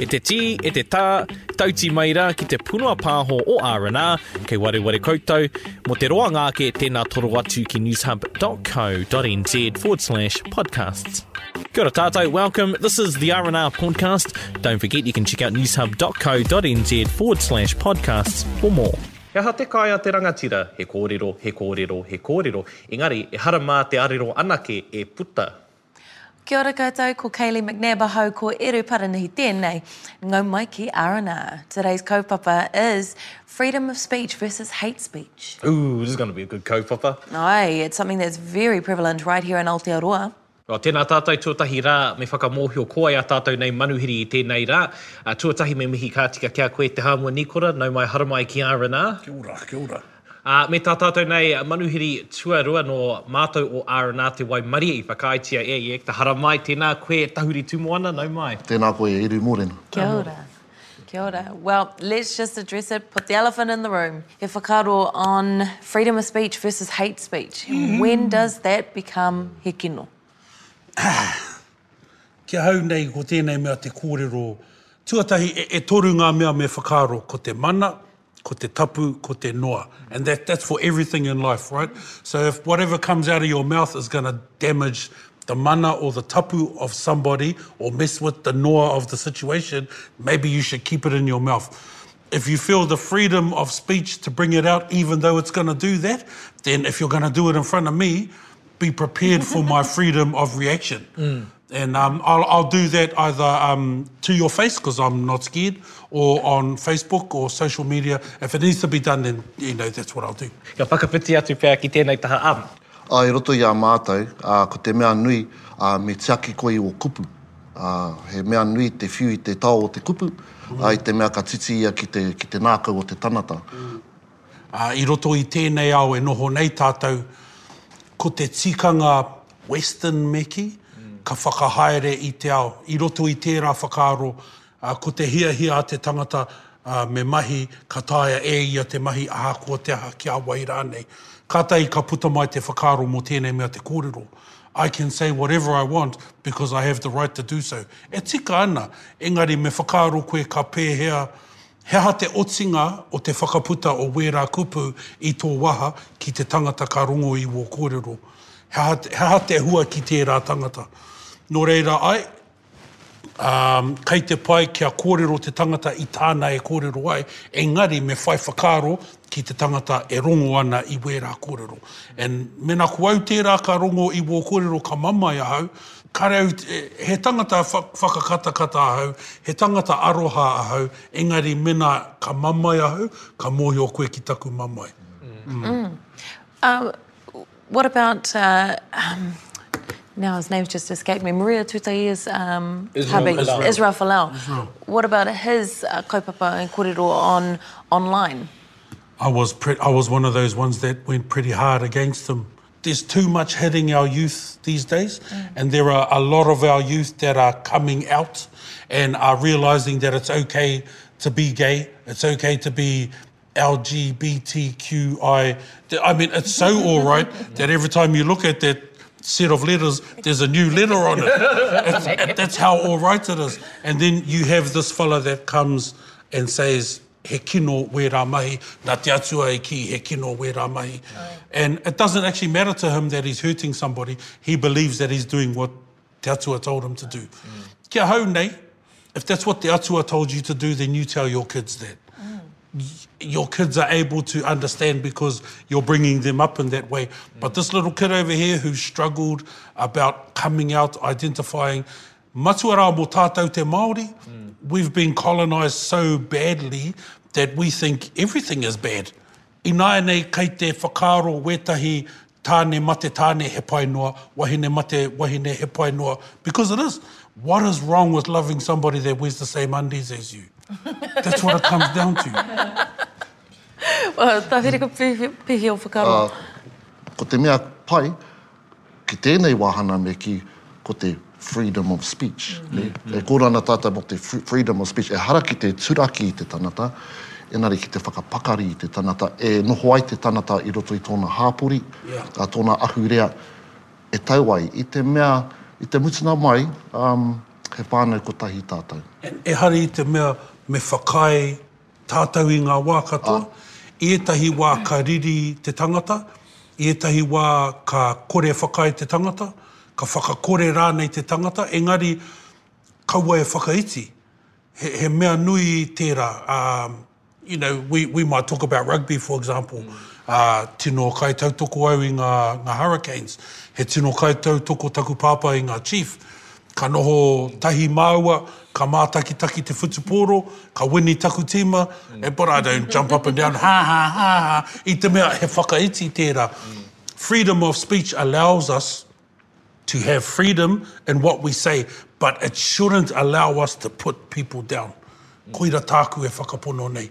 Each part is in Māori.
E te tī, e te tā, tauti mai rā ki te punua pāho o R&R, kei wareware koutou, mō te roanga ake tēnā toro atu ki newshub.co.nz forward slash podcasts. Kia ora tātou, welcome, this is the R&R podcast. Don't forget you can check out newshub.co.nz forward slash podcasts for more. He aha te kai a te rangatira, he kōrero, he kōrero, he kōrero, engari ehara mā te arero anake e puta. Kia ora koutou, ko Kaylee McNab ahau, ko Eru Paranihi tēnei. Ngau mai ki RNR. Today's kaupapa is Freedom of speech versus hate speech. Ooh, this is going to be a good kaupapa. Aye, it's something that's very prevalent right here in Aotearoa. Oh, tēnā tātou tuatahi rā, me whakamōhio ko wai ā tātou nei manuhiri i tēnei rā. Tuatahi me mihi ka tika ki a koe Te Hāmua Nīkora, nau mai, haramai ki RNR. Kia ora, kia ora. Ā, me tā tātou nei manuhiri tuarua nō mātou o R&R te waimarie i whakaaetia e ia ki te haramai, tēnā koe Tahuri Tūmoana, nau mai. Tēnā koe e Eru Morena. Kia ora. Kia ora. Well, let's just address it, put the elephant in the room. He whakaaro on freedom of speech versus hate speech. When does that become he kino? Ki ahau nei, ko tēnei mea te kōrero tuatahi, e toru ngā mea me whakaaro, ko te mana, ko te tapu, ko te noa. And that, that's for everything in life, right? So if whatever comes out of your mouth is going to damage the mana or the tapu of somebody or mess with the noa of the situation, maybe you should keep it in your mouth. If you feel the freedom of speech to bring it out even though it's going to do that, then if you're going to do it in front of me, be prepared for my freedom of reaction. Mm And um, I'll, I'll do that either um, to your face, because I'm not scared, or on Facebook or social media. If it needs to be done, then you know that's what I'll do. Kia whakawhiti atu pea ki tēnei taha am. Ā, i roto i a mātou, ā, ko te mea nui, ā, me tiaki koe i ō kupu. Ā, he mea nui te whiu i te tao o te kupu, ā, i te mea ka titi ia ki te, ki te nākau o te tangata. Ā, i roto i tēnei ao e noho nei tātou, ko te tikanga Western Meki, ka whakahaere i te ao. I roto i tērā whakaaro, ā, ko te hiahia a te tangata, ā, me mahi, ka taea e ia te mahi ahakoa te aha, ki a wai rānei. Kātahi ka puta mai te whakaaro mō tēnei mea te kōrero, I can say whatever I want because I have the right to do so. E tika ana, engari me whakaaro koe ka pēhea He aha te otinga o te whakaputa o wērā kupu i tō waha ki te tangata ka rongo i wō kōrero? He aha, he aha te hua ki tērā tangata? Nō reira ai, ā, kei te pai kia kōrero te tangata i tāna e kōrero ai, engari me whai whakaaro ki te tangata e rongo ana i wērā kōrero. And mēnā ko au tērā ka rongo i wō kōrero ka mamae ahau, Ka reo, he tangata whakakatakata ahau, he tangata aroha ahau, engari mena ka mamae ahau, ka mohio koe ki taku mamae. What about, now his name's just escaped me, Maria Tutahia's hubby, Israel Folau. What about his kaupapa and korero on online? I was one of those ones that went pretty hard against him. There's too much hitting our youth these days, mm. and there are a lot of our youth that are coming out and are realizing that it's okay to be gay, it's okay to be LGBTQI. I mean, it's so all right that every time you look at that, set of letters, there's a new letter on it. it, that's how all right it is. And then you have this fella that comes and says, he kino we rā mahi, nā te atua e ki, he kino we rā mahi. Right. And it doesn't actually matter to him that he's hurting somebody, he believes that he's doing what te atua told him to do. Mm. Kia hau nei, if that's what te atua told you to do, then you tell your kids that your kids are able to understand because you're bringing them up in that way. Mm. But this little kid over here who struggled about coming out, identifying, Matua rā mō tātou te Māori, we've been colonised so badly that we think everything is bad. Ināianei kei te whakaaro wētahi tāne mate tāne he pai noa, wahine mate wahine he pai noa, because it is. What is wrong with loving somebody that wears the same undies as you? That's what it comes down to. Tāwhiri, ko pihi ō whakaaro? Ko te mea pai, Ki tēnei wāhanga me kī, ko te freedom of speech, e kōrero ana tātou mō te freedom of speech, ehara ki te turaki i te tangata, engari ki te whakapakari i te tangata, e noho ai te tangata i roto i tōna hāpori, tōna ahurea, e tau ai, i te mea, i te mutunga mai, he whānau kotahi tātou. Ehara i te mea me whakaae. Tātou i ngā wā katoa, i ētahi wā ka riri te tangata, i ētahi wā ka kore whakaae te tangata, ka whakakore rānei te tangata, engari kaua e whakaiti. He, he mea nui tērā, ā, you know, we, we might talk about rugby, for example, ā, tino kaitautoko au i ngā, ngā Hurricanes, he tino kaitautoko taku pāpā i ngā Chief, Ka noho tahi māua, ka mātakitaki te whutupōro, ka wini taku tīma, eh, but I don't jump up and down, ha ha ha ha, i te mea he whakaiti tērā. Freedom of speech allows us to have freedom in what we say, but it shouldn't allow us to put people down. Koira tāku e whakapono nei.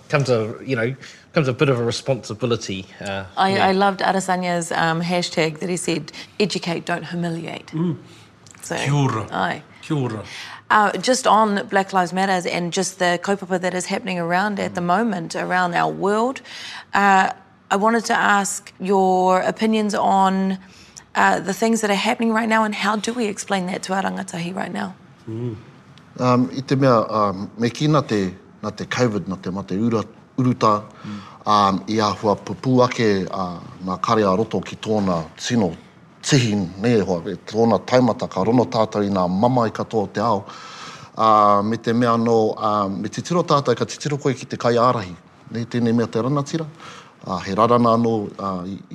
comes a, you know, comes a bit of a responsibility. Uh, I, yeah. I, loved Arasanya's um, hashtag that he said, educate, don't humiliate. Mm. So, Aye. Uh, just on Black Lives Matters and just the kaupapa that is happening around at the mm. moment, around our world, uh, I wanted to ask your opinions on the things that are happening right now and how do we explain that to our rangatahi right now? I te mea, me kī nā te Covid, nā te mate urutā, i āhua pupū ake ngā kare a roto ki tōna tino tihi nei e hoa, tōna taumata ka rono tātou i ngā mamae katoa o te ao, me te mea anō, me titiro tātou, ka titiro koe ki te kaiārahi, Nei tēnei mea te rangatira, ā, he raranga anō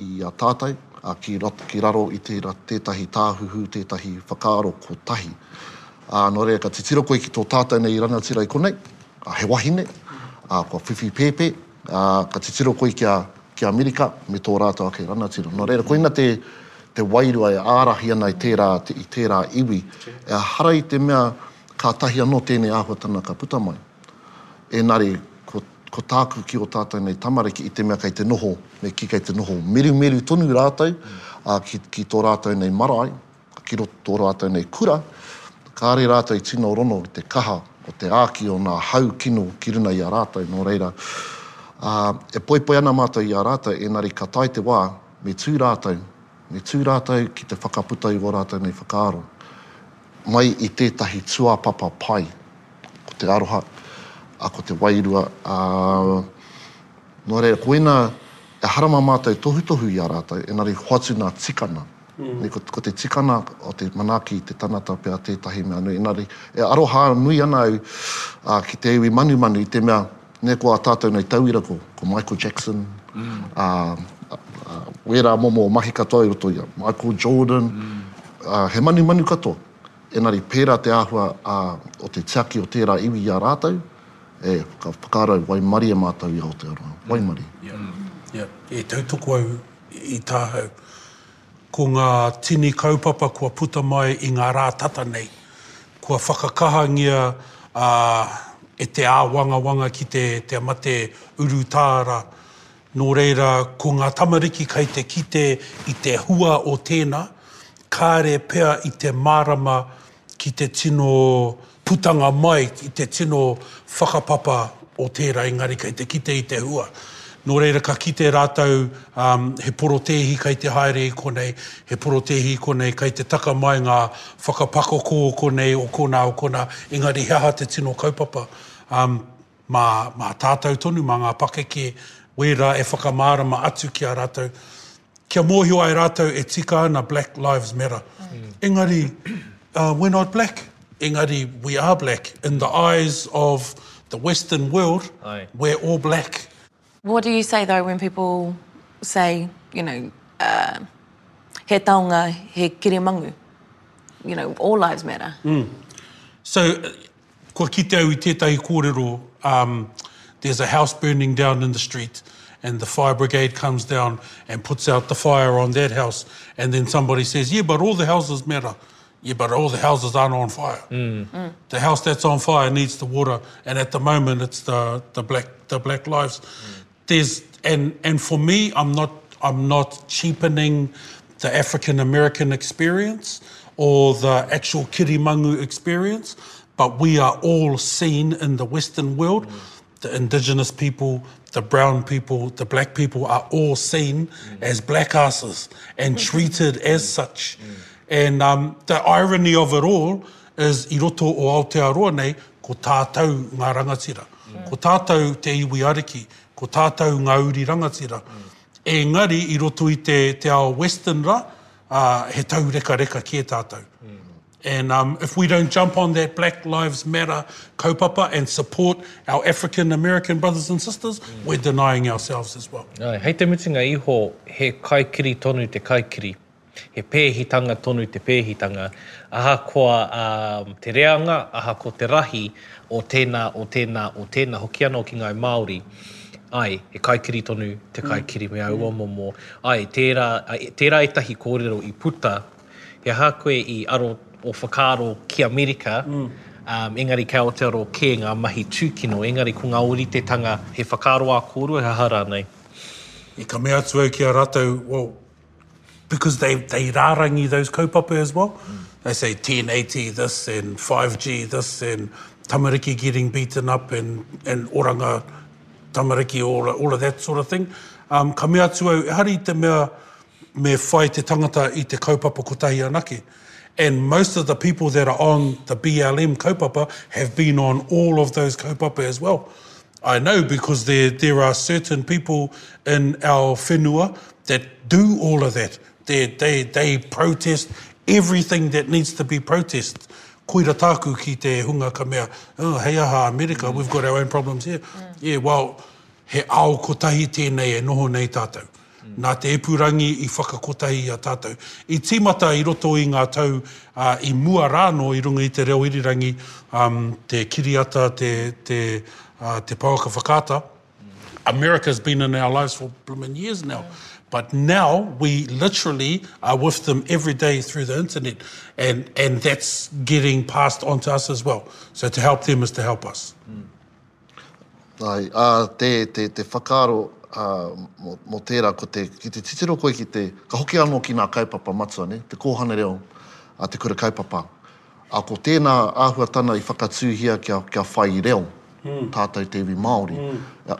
i a tātou, ā, ki raro i tētahi tāhuhu, tētahi whakaaro kotahi. Ā, nō reira, ka titiro koe ki tō tātou nei rangatira i konei, ā, he wahine, ā, kua whiwhi pēpē, ā, ka titiro koe ki a, ki a Amerika me tō rātou ake rangatira. Nō reira, koina te, te wairua e ārahi ana i tērā, i tērā iwi, ehara i te mea kātahi anō tēnei āhuatanga ka puta mai. Ēnari, ko, ko tāku ki ō tātou nei tamariki, i te mea kei te noho, me kī, kei te noho merumeru tonu rātou, ā, ki, ki tō rātou nei marae, ki rot, tō rātou nei kura, kāore rātou i tino rono i te kaha o te āki o ngā hau kino ki runa i a rātou, nō reira, ā, e poipoi ana mātou i a rātou, ēnari ka tae te wā, me tū rātou, me tū rātou ki te whakaputa i ō rātou nei whakaaro. Mai i tētahi tuapapa pai, ko te aroha, ā, ko te wairua, ā, nō reira, koina, ehara mā mātou tohutohu i a rātou, engari hoatu nā tikana. Ko te tikana o te manaaki i te tangata pea tētahi mea nui, engari e aroha nui ana au ki te iwi manumanu i te mea, Nē, ko ā tātou nei tauira ko, ko Michael Jackson, ā, ā, wērā momo o mahi katoa i roto i a Michael Jordan, ā, he manumanu katoa. Engari pērā te āhua, ā, o te tiaki o tērā iwi i a rātou, e, ka whakaaro waimarie mātou i Aotearoa, waimarie. Ia, ia, e tautoko au i tāhau, Ko ngā tini kaupapa kua puta mai i ngā rā tata nei, kua whakakahangia e te āwangawanga ki te mate urutāra. Nō reira, ko ngā tamariki kei te kite i te hua o tēnā, kāre pea i te mārama ki te tino putanga mai ki te tino whakapapa o tērā engari kei te kite i te hua. Nō reira ka kite rātou he porotēhi kei te haere i konei, he porotēhi i konei kei te taka mai ngā whakapakoko o konei, o konā, o konā, engari he aha te tino kaupapa? mā, mā tātou tonu, mā ngā pakeke wērā e whakamārama atu ki a rātou, kia mōhio ai rātou e tika ana Black Lives Matter. Engari, uh, we're not black. Engari, we are black. In the eyes of the western world, Ai. we're all black. What do you say though when people say, you know, uh, he taonga, he kire mangu? You know, all lives matter. Mm. So, uh, kua kite au i tētahi kōrero, um, there's a house burning down in the street and the fire brigade comes down and puts out the fire on that house and then somebody says, yeah, but all the houses matter. Yeah, but all the houses aren't on fire. Mm. Mm. The house that's on fire needs the water and at the moment it's the, the, black, the black lives. Mm there's and and for me I'm not I'm not cheapening the African American experience or the actual Kirimangu experience but we are all seen in the western world mm. the indigenous people, the brown people, the black people are all seen mm. as black asses and treated mm. as such. Mm. And um, the irony of it all is i roto o Aotearoa nei, ko tātou ngā rangatira. Mm. Ko tātou te iwi ariki, ko tātou ngā uri rangatira. Mm. Engari, i roto i te, te ao western ra, uh, he tau reka reka kē tātou. Mm. And um if we don't jump on that Black Lives Matter kaupapa and support our African American brothers and sisters, we're denying ourselves as well. Āe, hei te mutunga iho, he kaikiri tonu te kaikiri, he pēhitanga tonu te pēhitanga, ahakoa um te reanga, ahakoa te rahi o tēnā, o tēnā, o tēnā, hoki anō ki ngāi Māori, āe, he kaikiri tonu te kaikiri me aua momo. Āe, tērā, tērā ētahi kōrero i puta, He aha koe i aro o whakaaro ki Amerika, engari kei Aotearoa kē ngā mahi tūkino, engari ko ngā ōritetanga he whakaaro ā kōrua, he aha rānei? I ka mea atu au ki a rātou, well, because they, they rārangi those kaupapa as well. They say 1080 this and 5G this and tamariki getting beaten up and, and oranga tamariki, all, all of that sort of thing. Um, ka mea atu au, ehara i te mea me whai te tangata i te kaupapa kotahi anake, and most of the people that are on the BLM kaupapa have been on all of those kaupapa as well. I know because there there are certain people in our whenua that do all of that, they they they protest everything that needs to be protested. Koira tāku ki te hunga ka mea, oh, hei aha Amerika, we've got our own problems here. Yeah, well, he ao kotahi tēnei e noho nei tātou. Nā Te Ipurangi i whakakotahi i a tātou. I tīmata i roto i ngā tau i mua rānō i runga i te reo irirangi te kiriata, te pouaka whakaata. America has been in our lives for blooming years now, but now we literally are with them everyday through the internet and that's getting passed onto us as well. So to help them is to help us. Ai, ā, te, te, te whakaaro ā, mō, mō tērā, ko te, ki te titiro koe ki te, ka hoki anō ki ngā kaupapa matua, ne, te kōhanga reo a te kura kaupapa. Ā, ko tēnā āhuatana i whakatūhia kia, kia whai reo tātou te iwi Māori. Ā,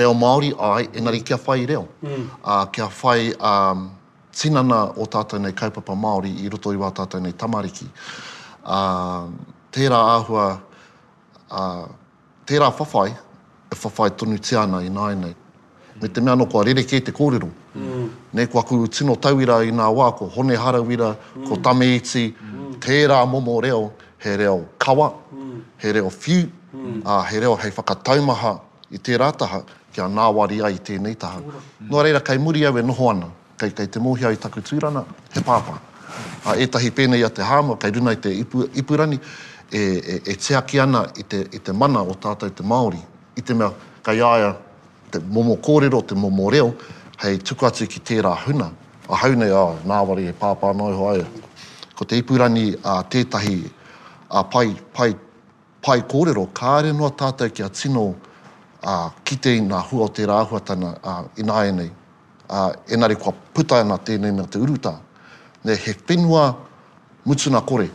reo Māori, āe, engari kia whai reo. Ā, kia whai ā, tinana ō tātou nei kaupapa Māori i roto i wā tātou nei tamariki. Ā, tērā āhua Ā, tērā whawhai e whawhai tonutia ana ināianei. Me te mea anō kua rerekē te kōrero. Nē, ko aku tino tauira i nā wā ko Hone Harawira, ko Tame Iti, tērā momo reo, he reo kawa, he reo whiu, ā, he reo hei whakataumaha i tērā taha kia ngāwari ai i tēnei taha. Nō reira, kei muri au e noho ana. Kei, kei te mōhio i taku tūrana, he pāpā. Ā, ētahi pēnei a te hāmua kei runga i te ipu, ipurangi, e, e, e tiaki ana i te, i te mana o tātou te Māori, i te mea, kei a ia te momo kōrero, te momo reo, hei tuku atu ki tērā huna. Ahau nei, ā, nāwari he pāpā noa iho ai. Ko te ipurangi, ā, tētahi, ā, pai, pai, Pae kōrero, kāre noa tātou kia tino kite i ngā hua o tērā āhuatanga ināianei, engari kua puta ana tēnei mea te urutā. He whenua mutunga kore,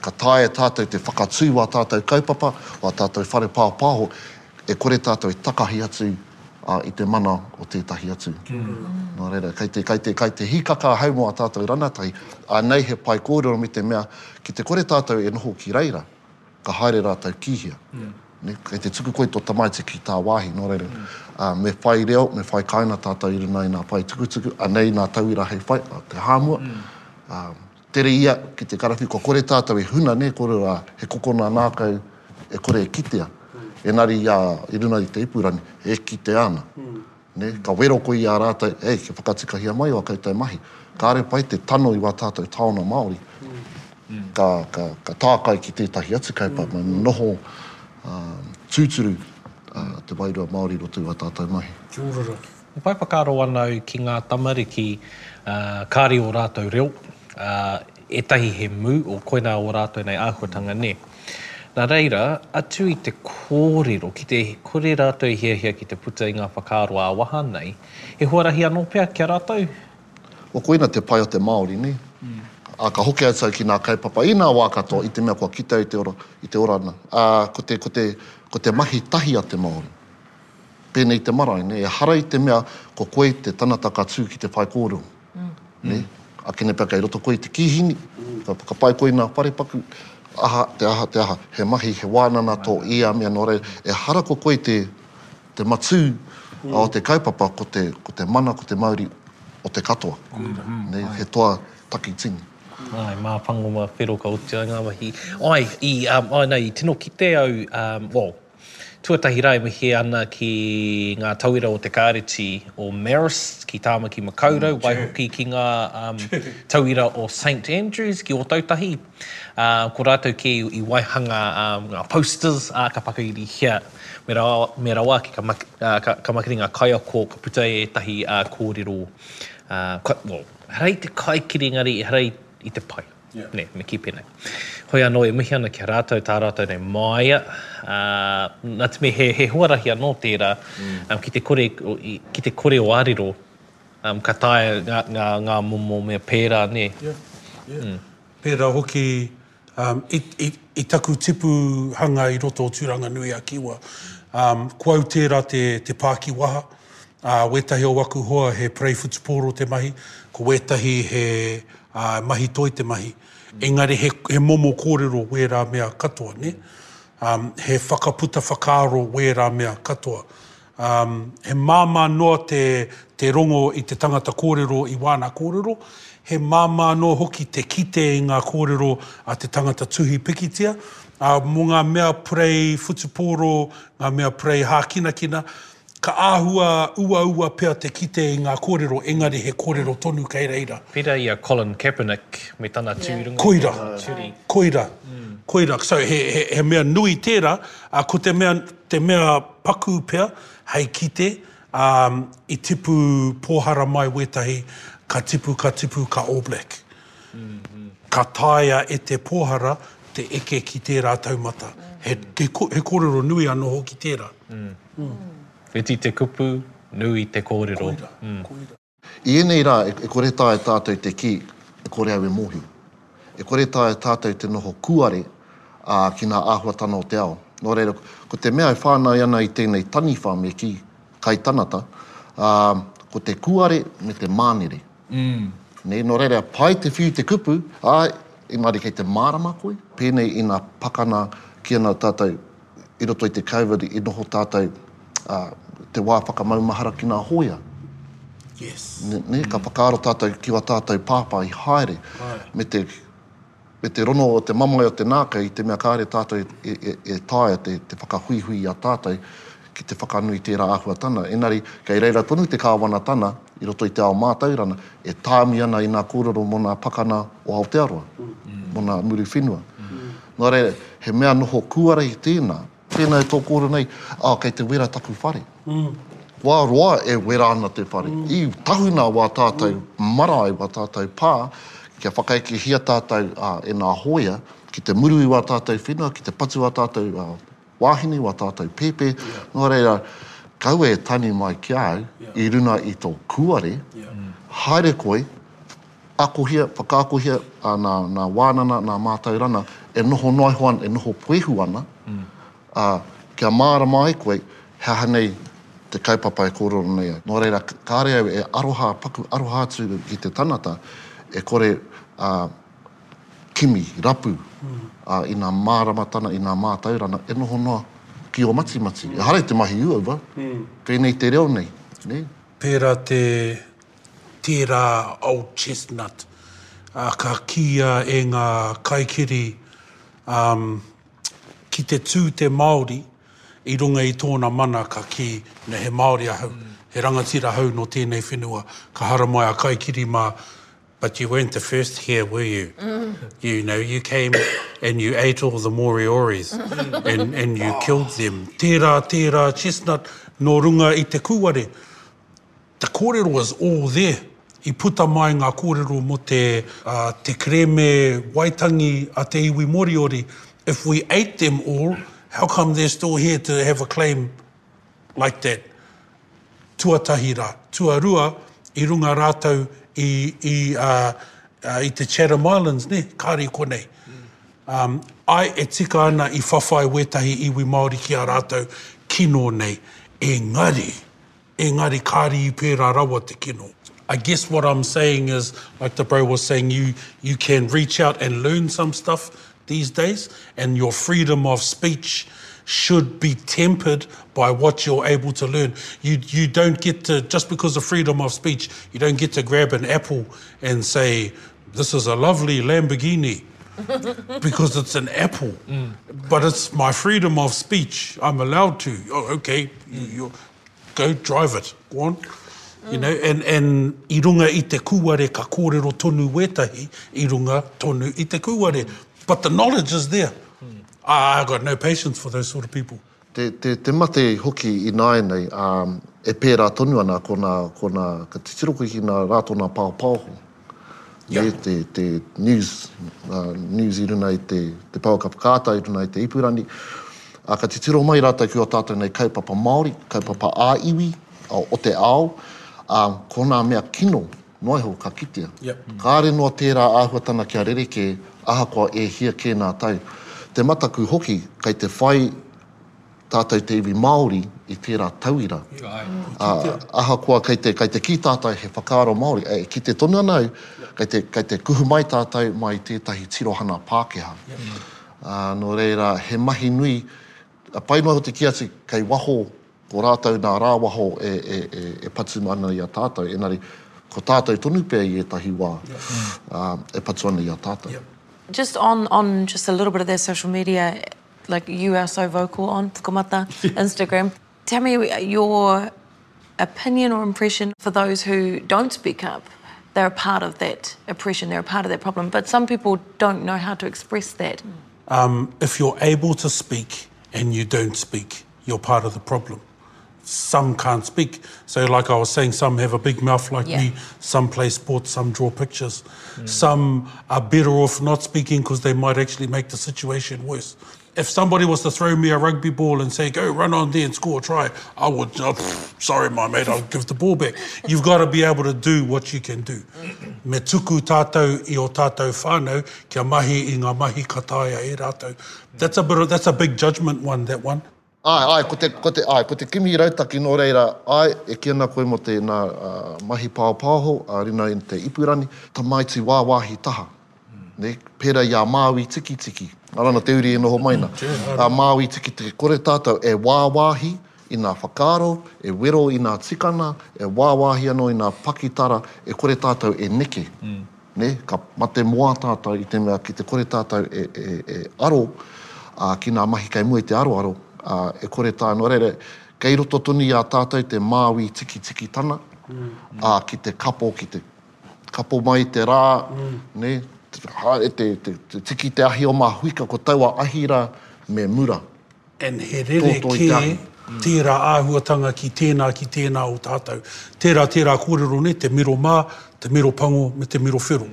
ka taea e tātou te whakatū i wā tātou kaupapa, wā tātou whare pāpāho, E kore tātou e takahi atu i te mana o tētahi atu. Nā reira, kei te, kei te, kei te hīkaka ahau mō ā tātou rangatahi, anei he pae kōrero me te mea, ki te kore tātou e noho ki reira, ka haere rātou ki hea. Kei te tuku koe tō tamaiti ki tāwāhi, nō reira, me whai reo, me whai kāinga tātou i runga i ngā pae tukutuku, anei ngā tauira hei whai, te hāmua, Tere ia ki te karawhiu, kua kore tātou e huna, nē, kore rā, he kokona nākau e kore e kitea, engari i a, i runga i te ipurangi, e kitea ana, nē, ka wero koe i a rātou, hei, kia whakatikahia mai ō koutou mahi. Kāre pai te tano i wā tātou taona Māori, ka, ka, ka tākai ki tētahi atu kaupapa, me noho tūturu te wairua Māori i roto i wā tātou mahi. Kia ora rā. E whai whakaaro ana au ki ngā tamariki, ā, kāre ō rātou reo, ā, ētahi he mū, o koinā ō rātou nei āhuatanga, nē. Nā reira, atu i te kōrero, ki te kore rātou i hiahia ki te puta i ngā whakaaro ā-waha nei, he huarahi anō pea ki a rātou? Ko koina te pai o te Māori, nē. Ā, ka hoki atu au ki ngā kaupapa inā wā katoa, i te mea kua kite au i te ora, i te ora ana. Ā, ko te, ko te, ko te mahi tahi a te Māori. Pēnei te marae, nē, ehara i te mea ko koe te tangata ka tū ki te whaikōrero, nē, akene pea kei roto koe i te kīhini, ka whakapae koe i ngā wharepaku, aha, te aha, te aha, he mahi, he wānanga tō ia mea, nō reira, ehara ko koe te, te matū o te kaupapa, ko te, ko te mana, ko te mauri o te katoa, nē, he toa takitini. Āe, māwhangua, whero ka otiai ngā mahi. Āe, i, āe, nā, i tino kite au, well, Tuatahi rā e mihi ana ki ngā tauira o te Kāreti o Marist ki Tāmaki Makaurau, waihoki ki ngā tauira o Saint Andrews ki Ōtautahi. Ko rātou kē i waihanga ngā posters, ā, ka whakairihia me rawa, me rawa ake ka, ka makere ngā kaiako, ka puta ētahi kōrero, well, hara i te kaikiri engari hara i te pai. Nē, me kī pēnei. Hoi anō e mihi ana ki a rātou tā rātou nei māia, ā, nā te mea he, he huarahi anō tērā, ā, ki te kore, ki te kore o arero, ā, ka taea ngā, ngā, ngā momo mea pērā, nē. Ia, ia. Pērā hoki, ā, i, i, i taku tipu hanga i roto o Tūranganui-a-Kiwa, ā, ko au tērā te, te pākiwaha, ā, wētahi o aku hoa he parei whutupōro te mahi, ko wētahi he Ā, e mahi toi te mahi. Engari he, he momo kōrero wērā mea katoa, nē? Ā, he whakaputa whakaaro wērā mea katoa. Ā, he māmā noa te, te rongo i te tangata kōrero i wāna kōrero, he māmā noa hoki te kite i ngā kōrero a te tangata tuhi pikitia. Ā, mō ngā mea purei whutupōro, ngā mea purei hākinakina, Ka āhua uaua pea te kite i ngā kōrero, engari he kōrero tonu kei reira. Pērā i a Colin Kaepernick me tana tū i runga i te hunga turi. Koira, koira, koira. So, he, he, he mea nui tērā, ā, ko te mea, te mea pakū pea hei kite, ā, i tipu pōhara mai wētahi, ka tipu, ka tipu, ka All Black. Ka taea e te pōhara te eke ki tērā taumata. He he kōrero nui anō hoki tērā. Iti te kupu, nui te kōrero. Koira, koira. I ēnei rā, e kore taea tātou te kī, e kore au e mōhio. E kore taea tātou te noho kūare, ā, ki ngā āhuatanga o te ao. Nō reira, ko te mea e whānau ana i tēnei taniwha me kī, kai tanata, ā, ko te kūare me te mānere. Nē, nō reira, pai te whiu te kupu, āe, engari kei te mārama koe? Pēnei i ngā pakana ki ana tātou i roto i te Covid i noho tātou te wā whakamaumahara ki ngā hōia. Yes. Nē, ka whakaaro tātou ki wā tātou pāpā i haere me te. me te rono o te mamae o te nākei i te mea kāre tātou e taea te whakahuihui i a tātou ki te whakanui tērā āhuatana. Engari, kei reira tonu te kāwanatana i roto i te ao mātaurana e tāmi ana i ngā kōrero mō ngā pakana o Aotearoa, mō ngā muru whenua. Nō reira, he mea noho kūarahi tēnā. Tēnā e tō kōrero nei, ā, kei te wera taku whare. Wā roa e wera ana te whare. I tahuna wā tātou marae, wā tātou pā, kia whakaekehia tātou e ngā hōia, ki te muru i wā tātou whenua, ki te patu ā tātou wāhine, wā tātou pēpē, nō reira, kaua e tani mai ki a au i runga i tō kūare, haere koe, Akohia, whakaakohia nā, nā Wānana, nā Mātauranga e noho noa iho ana, e noho puehu ana, ā, kia mārama ai koe he aha nei te kaupapa e kōrero nei ai. Nō reira, kāore au e aroha paku, aroha atu ki te tangata e kore, ā, kimi, rapu, ā, i nā māramatanga, i nā mātauranga e noho noa ki ō matimati. Ehara i te mahi uaua, pēnei te reo nei, nē? Pērā te Tērā old chestnut. Ka kīia e ngā kaikiri ki te tū te Māori i runga i tōna mana ka kī, nē he Māori ahau, he rangatira ahau nō tēnei whenua, ka haramai a kaikiri mā, But you weren't the first here, were you? You know, you came and you ate all the Moriori's and you killed them. Tērā, tērā chestnut nō runga i te kūware. The kōrero is all there. I puta mai ngā kōrero mō te te kerēme Waitangi a te iwi Moriori, if we ate them all, how come they're still here to have a claim like that? Tuatahi rā. Tuarua, i runga rātou i i i te Chatham Islands, nē? Kāre i konei. Āe, e tika ana i whawhai wētahi iwi Māori ki a rātou kino nei. Engari, engari kāri i pērā rawa te kino. I guess what I'm saying is, like the bro was saying, you you can reach out and learn some stuff these days, and your freedom of speech should be tempered by what you're able to learn. You, you don't get to, just because of freedom of speech, you don't get to grab an apple and say, This is a lovely Lamborghini. because it's an apple, mm. but it's my freedom of speech. I'm allowed to. Oh, okay, mm. you, Go drive it, go on. You know, and, and i runga i te kūare ka kōrero tonu wētahi i runga tonu i te kūare. But the knowledge is there. Mm. I, I've got no patience for those sort of people. Te, te, te mate hoki i nāenei, um, e pērā tonu ana ko nā, ko nā, ka titiro koe ki nā rā tō nā pāopaoho. Nē te news, news i runa i te power ka whakaata i runa i te ipurani, a ka titiro mai rātou ki o tātou nei kaupapa Māori, kaupapa ā iwi, o te ao, a ko nā mea kino noa iho ka kitea. Kāre noa tērā āhuatana kia rerekē ahakoa e hia kē nā tau. Te mataku hoki kei te whai Tātou te iwi Māori i tērā tauira. Ahakoa kei te, kei te kī tātou he whakaaro Māori, e kite tonu ana au, kei te, kei te kuhu mai tātou mai i tētahi tirohana Pākehā. Nō reira, he mahi nui, pai noa ko te kī atu, kei waho, ko rātou nā rāwaho e, e, e, e patu ana i a tātou, engari, ko tātou tonu pea i ētahi wā, e patu ana i a tātou. Just on, on just a little bit of that social media, like you are so vocal on Fukumata Instagram. Tell me your opinion or impression for those who don't speak up. They're a part of that oppression. They're a part of that problem. But some people don't know how to express that. Um, if you're able to speak and you don't speak, you're part of the problem. some can't speak. So, like I was saying, some have a big mouth like yeah. me, some play sports, some draw pictures. Mm. Some are better off not speaking because they might actually make the situation worse. If somebody was to throw me a rugby ball and say, go run on there and score a try, I would, oh, pff, sorry, my mate, I'll give the ball back. You've got to be able to do what you can do. Me tuku tātou i o tātou whānau, kia mahi i ngā mahi kataia e rātou. That's a, that's a big judgment one, that one. Āe, āe, ko te, ko te, āe, ko te kimi rautaki nō reira, āe, e kī ana koe mō tēnā mahi pāopāoho a Rina i te ipurangi, tamaiti wāwāhi taha, nē, pērā i a Māui Tikitiki, nā rāna te uri e noho mai ana, a Māui Tikitiki, kore tātou e wāwāhi i ngā whakaaro, e wero i ngā tikanga, e wāwāhi anō i ngā pakitara, e kore tātou e neke. Nē, ka mate moa tātou i te mea ki te kore tātou e aro, ā, ki ngā mahi kei mua i te aroaro, ā, e kore tā, nō reira, kei roto tonu i a tātou te māui tikitikitanga, ā, ki te kapo, ki te kapo mai te rā, nē, haere te tiki te ahi o Mahuika, ko taua ahi rā, me mura. and he rere kē tērā āhuatanga ki tēnā, ki tēnā o tātou. Tērā, tērā kōrero nei, te miro mā, te miro pango me te miro whero.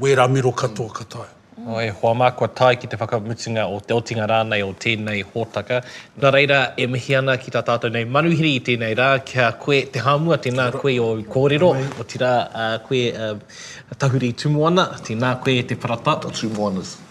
Wērā miro katoa ka taea. Nō, e hoa mā, kua tae ki te whakamutunga o te otinga rānei o tēnei hōtaka. Nā reira, e mihi ana ki tā tātou nei manuhiri i tēnei rā, ki a koe te hāmua, tēnā koe i ōu kōrero, otirā koe Tahuri Tumuana, tēnā koe Te Parata. The Tumuanas.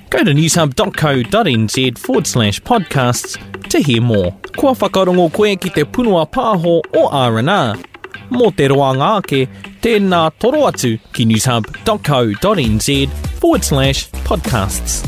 Go to newshub.co.nz forward slash podcasts to hear more. Kua whakarongo koe ki te punua pāho o R&R? Mō te roanga ake, tēnā toro atu ki newshub.co.nz forward slash podcasts.